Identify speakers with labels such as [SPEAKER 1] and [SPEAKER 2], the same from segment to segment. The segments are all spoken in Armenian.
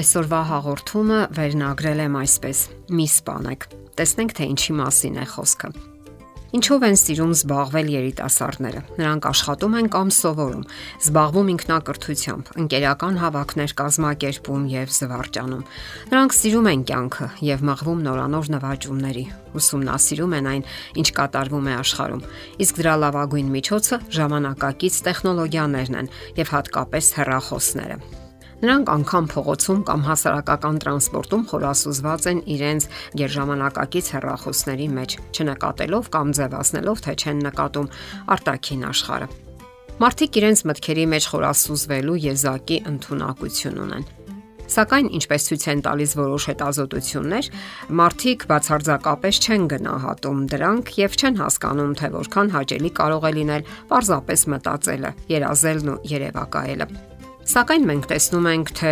[SPEAKER 1] Այսօրվա հաղորդումը վերնագրել եմ այսպես. մի սպանեք։ Տեսնենք թե ինչի մասին է խոսքը։ Ինչով են սիրում զբաղվել երիտասարդները։ Նրանք աշխատում են կամ սովորում, զբաղվում ինքնակրթությամբ, ընկերական հավաքներ կազմակերպում եւ զվարճանում։ Նրանք սիրում են կյանքը եւ մղվում նորանոր նվաճումների, ուսումնասիրում են այն, ինչ կատարվում է աշխարհում։ Իսկ դրա լավագույն միջոցը ժամանակակից տեխնոլոգիաներն են եւ հատկապես հեռախոսները։ Նրանք անգամ փողոցում կամ հասարակական տրանսպորտում խորասուզված են իրենց գերժամանակակից հեռախոսների մեջ, չնկատելով կամ ձևացնելով, թե չեն նկատում արտաքին աշխարհը։ Մարդիկ իրենց մտքերի մեջ խորասուզվելու եզակի ընտունակություն ունեն։ Սակայն ինչպես ցույց են տալիս որոշ հետազոտություններ, մարդիկ բացարձակապես չեն գնահատում դրանք եւ չեն հասկանում, թե որքան հաճելի կարող է լինել պարզապես մտածելը, երազելն ու երևակայելը։ Սակայն մենք տեսնում ենք, թե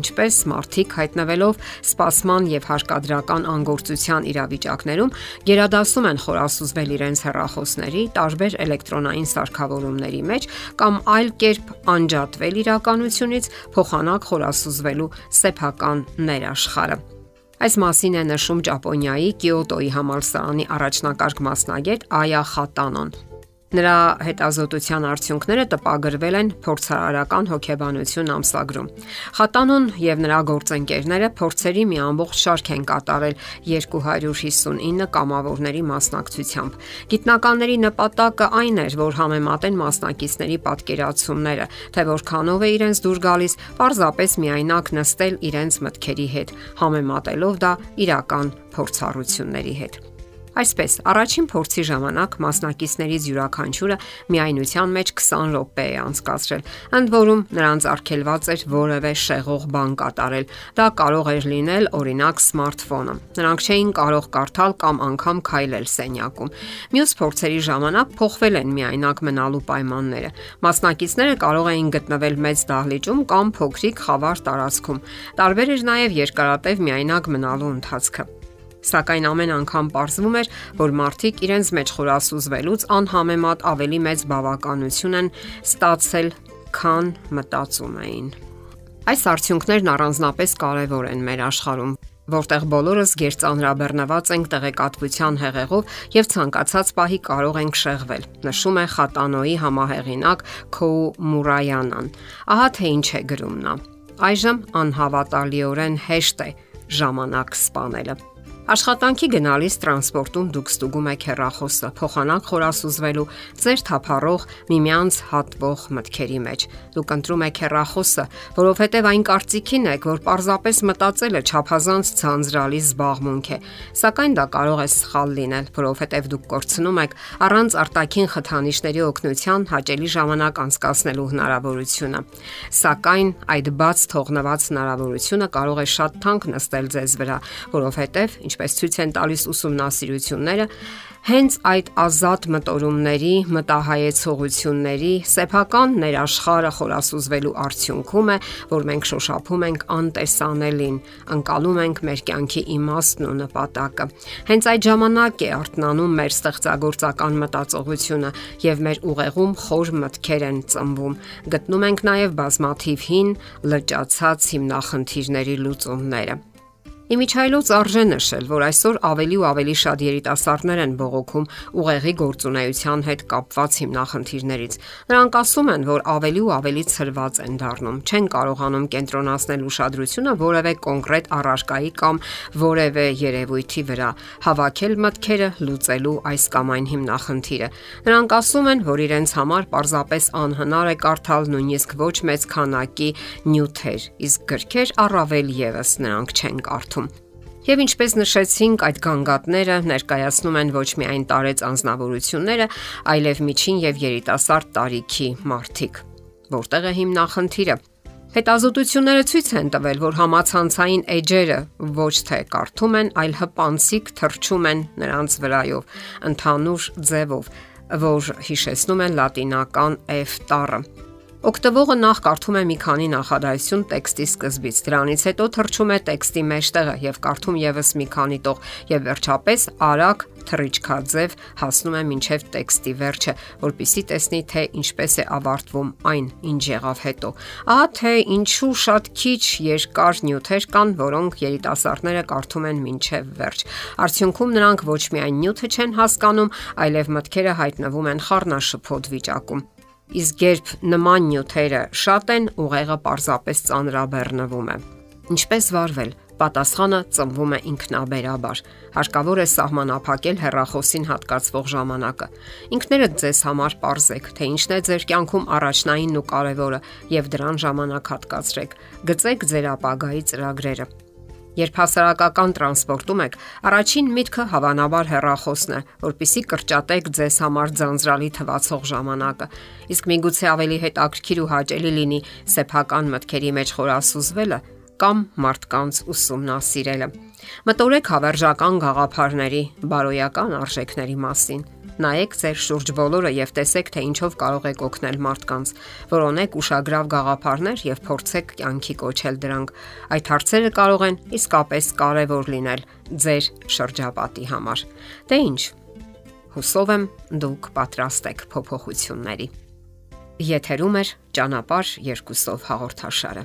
[SPEAKER 1] ինչպես մարդիկ հայտնվելով սպասման եւ հարկադրական անգործության իրավիճակներում գերադասում են խորասուզվել իրենց հեռախոսների, տարբեր էլեկտրոնային սարքավորումների մեջ կամ այլ կերպ անջատվել իրականությունից, փոխանակ խորասուզվելու սեփական ներաշխարը։ Այս մասին է նշում Ճապոնիայի Կիոտոյի համալսարանի առաջնակարգ մասնագետ Այա Խատանոն։ Նրա հետազոտության արդյունքները տպագրվել են փորձարարական հոգեբանություն ամսագրում։ Խատանոն եւ նրա գործընկերները փորձերի մի ամբողջ շարք են կատարել 259 կամավորների մասնակցությամբ։ Գիտնականների նպատակը այն էր, որ համեմատեն մասնակիցների պատկերացումները, թե որքանով է իրենց դուր գալիս պարզապես միայնակ նստել իրենց մտքերի հետ, համեմատելով դա իրական փորձառությունների հետ։ Այսպես, առաջին փորձի ժամանակ մասնակիցներից յուրաքանչյուրը միայնության մեջ 20 րոպե է անցկացրել, ընդ որում նրանց արգելված էր որևէ շեղող բան կատարել։ Դա կարող էր լինել օրինակ սմարթֆոնը։ Նրանք չէին կարող կարդալ կամ անգամ քայլել սենյակում։ Մյուս փորձերի ժամանակ փոխվել են միայնակ մնալու պայմանները։ Մասնակիցները կարող էին գտնվել մեծ դահլիճում կամ փոքրիկ խավար տարածքում։ Տարբեր էր նաև երկարատև միայնակ մնալու ընթացքը Սակայն ամեն անգամ ողրվում էր, որ մարդիկ իրենց մեջ խորասուզվելուց անհամեմատ ավելի մեծ բավականություն են ստացել, քան մտածում էին։ Այս արդյունքներն առանձնապես կարևոր են մեր աշխարհում, որտեղ բոլորս ģերծանրաբեռնված ենք տեղեկատվության հեղեղով եւ ցանկացած պահի կարող ենք շեղվել։ Նշում է Խատանոյի համահեղինակ Քոու Մուրայանան։ Ահա թե ինչ է գրում նա։ Այժմ անհավատալիորեն հեշտ է ժամանակ սپانելը։ Աշխատանքի գնալիս տրանսպորտում դուք ստուգում եք հեռախոսը, փոխանակ խորասուզվելու ձեր թափառող միմյանց հատվող մտքերի մեջ։ Դուք ընտրում եք հեռախոսը, որովհետև այն կարծիքին եք, որ պարզապես մտածելը չափազանց ցանցրալի զբաղմունք է։ Սակայն դա կարող է սխալ լինել, որովհետև դուք կորցնում եք առանց արտաքին խթանիչների օգնության հաճելի ժամանակ անցկасնելու հնարավորությունը։ Սակայն այդ բաց թողնված հնարավորությունը կարող է շատ թանկ նստել ձեզ վրա, որովհետև ինչպես ցույց են տալիս ուսումնասիրությունները, հենց այդ ազատ մտորումների, մտահայեցողությունների, սեփական ներաշխարը խորասուզվելու արդյունքում է, որ մենք շոշափում ենք անտեսանելին, անցալում ենք մեր կյանքի իմաստն ու նպատակը։ Հենց այդ ժամանակ է արթնանում մեր ստեղծագործական մտածողությունը եւ մեր ուղեղում խոր մտքեր են ծնվում։ Գտնում ենք նաեւ բազմաթիվ հին լճացած հիմնախնդիրների լուծումները։ Իմիջայլոց արժե նշել, որ այսօր ավելի ու ավելի շատ երիտասարդներ են բողոքում ուղեղի գործունեության հետ կապված հիմնախնդիրներից։ Նրանք ասում են, որ ավելի ու ավելի ցրված են դառնում, չեն կարողանում կենտրոնացնել ուշադրությունը որևէ կոնկրետ առարկայի կամ որևէ երևույթի վրա, հավաքել մտքերը լուծելու այս կամ այն հիմնախնդիրը։ Նրանք ասում են, որ իրենց համար պարզապես անհնար է կարդալ նույնիսկ ոչ մեծ քանակի նյութեր, իսկ գրքեր առավել եւս նրանք չեն կարդում Եվ ինչպես նշեցինք, այդ գանգատները ներկայացնում են ոչ միայն տարեց անznավորությունները, այլև միջին եւ երիտասարդ տարիքի մարդիկ։ Որտեղ է հիմնախնդիրը։ Հետազոտությունները ցույց են տվել, որ համացանցային էջերը ոչ թե կարդում են, այլ հպանցիկ թրջում են նրանց վրայով, ընդհանուր ձևով, որ հիշեցնում են լատինական F տառը։ Օգտվողը նախ կարդում է մի քանի նախադասություն տեքստի սկզբից, դրանից հետո թռչում է տեքստի մեջտեղը եւ կարդում եւս մի քանի տող եւ վերջապես արագ թռիչքաձև հասնում է մինչև տեքստի վերջը, որpիսի տեսնի թե ինչպես է ավարտվում այն, ինչ եղավ հետո։ Ահա թե ինչու շատ քիչ երկար նյութեր կան, որոնք երիտասարդները կարդում են մինչև վերջ։ Արդյունքում նրանք ոչ միայն նյութը չեն հասկանում, այլև մտքերը հայտնվում են խառնաշփոթ վիճակում։ Իսկ երբ նման նյութերը շատ են, ուղեղը պարզապես ծանրաբեռնվում է։ Ինչպես վարվել պատասխանը ծնվում է ինքնաբերաբար։ Հարկավոր է սահմանափակել հեռախոսին հատկացվող ժամանակը։ Ինքներդ ձեզ համար ողրզեք, թե ինչն է ձեր կյանքում առաջնայինն ու կարևորը եւ դրան ժամանակ հատկացրեք։ Գծեք ձեր ապագայի ծրագրերը։ Երբ հասարակական տրանսպորտում եք, առաջին միտքը հավանաբար հեռախոսն է, որpիսի կրճատեք ձեզ համար ձանձրալի թվացող ժամանակը։ Իսկ միգուցե ավելի հետաքրքիր ու հաճելի լինի սեփական մտքերի մեջ խորասուզվելը, կամ մարդկանց ուսումնասիրելը։ Մտորեք հավերժական գաղափարների, բարոյական արժեքների մասին։ Նայեք ձեր շուրջ բոլորը եւ տեսեք, թե ինչով կարող եք օգնել մարդկանց։ Որոնեք ուշագրավ գաղափարներ եւ փորձեք կյանքի կոչել դրանք։ Այդ հարցերը կարող են իսկապես կարևոր լինել ձեր շրջապատի համար։ Դե ի՞նչ։ Հուսով եմ դուք պատրաստ եք փոփոխությունների։ Եթերում է ճանապարհ երկուսով հաղորդաշարը։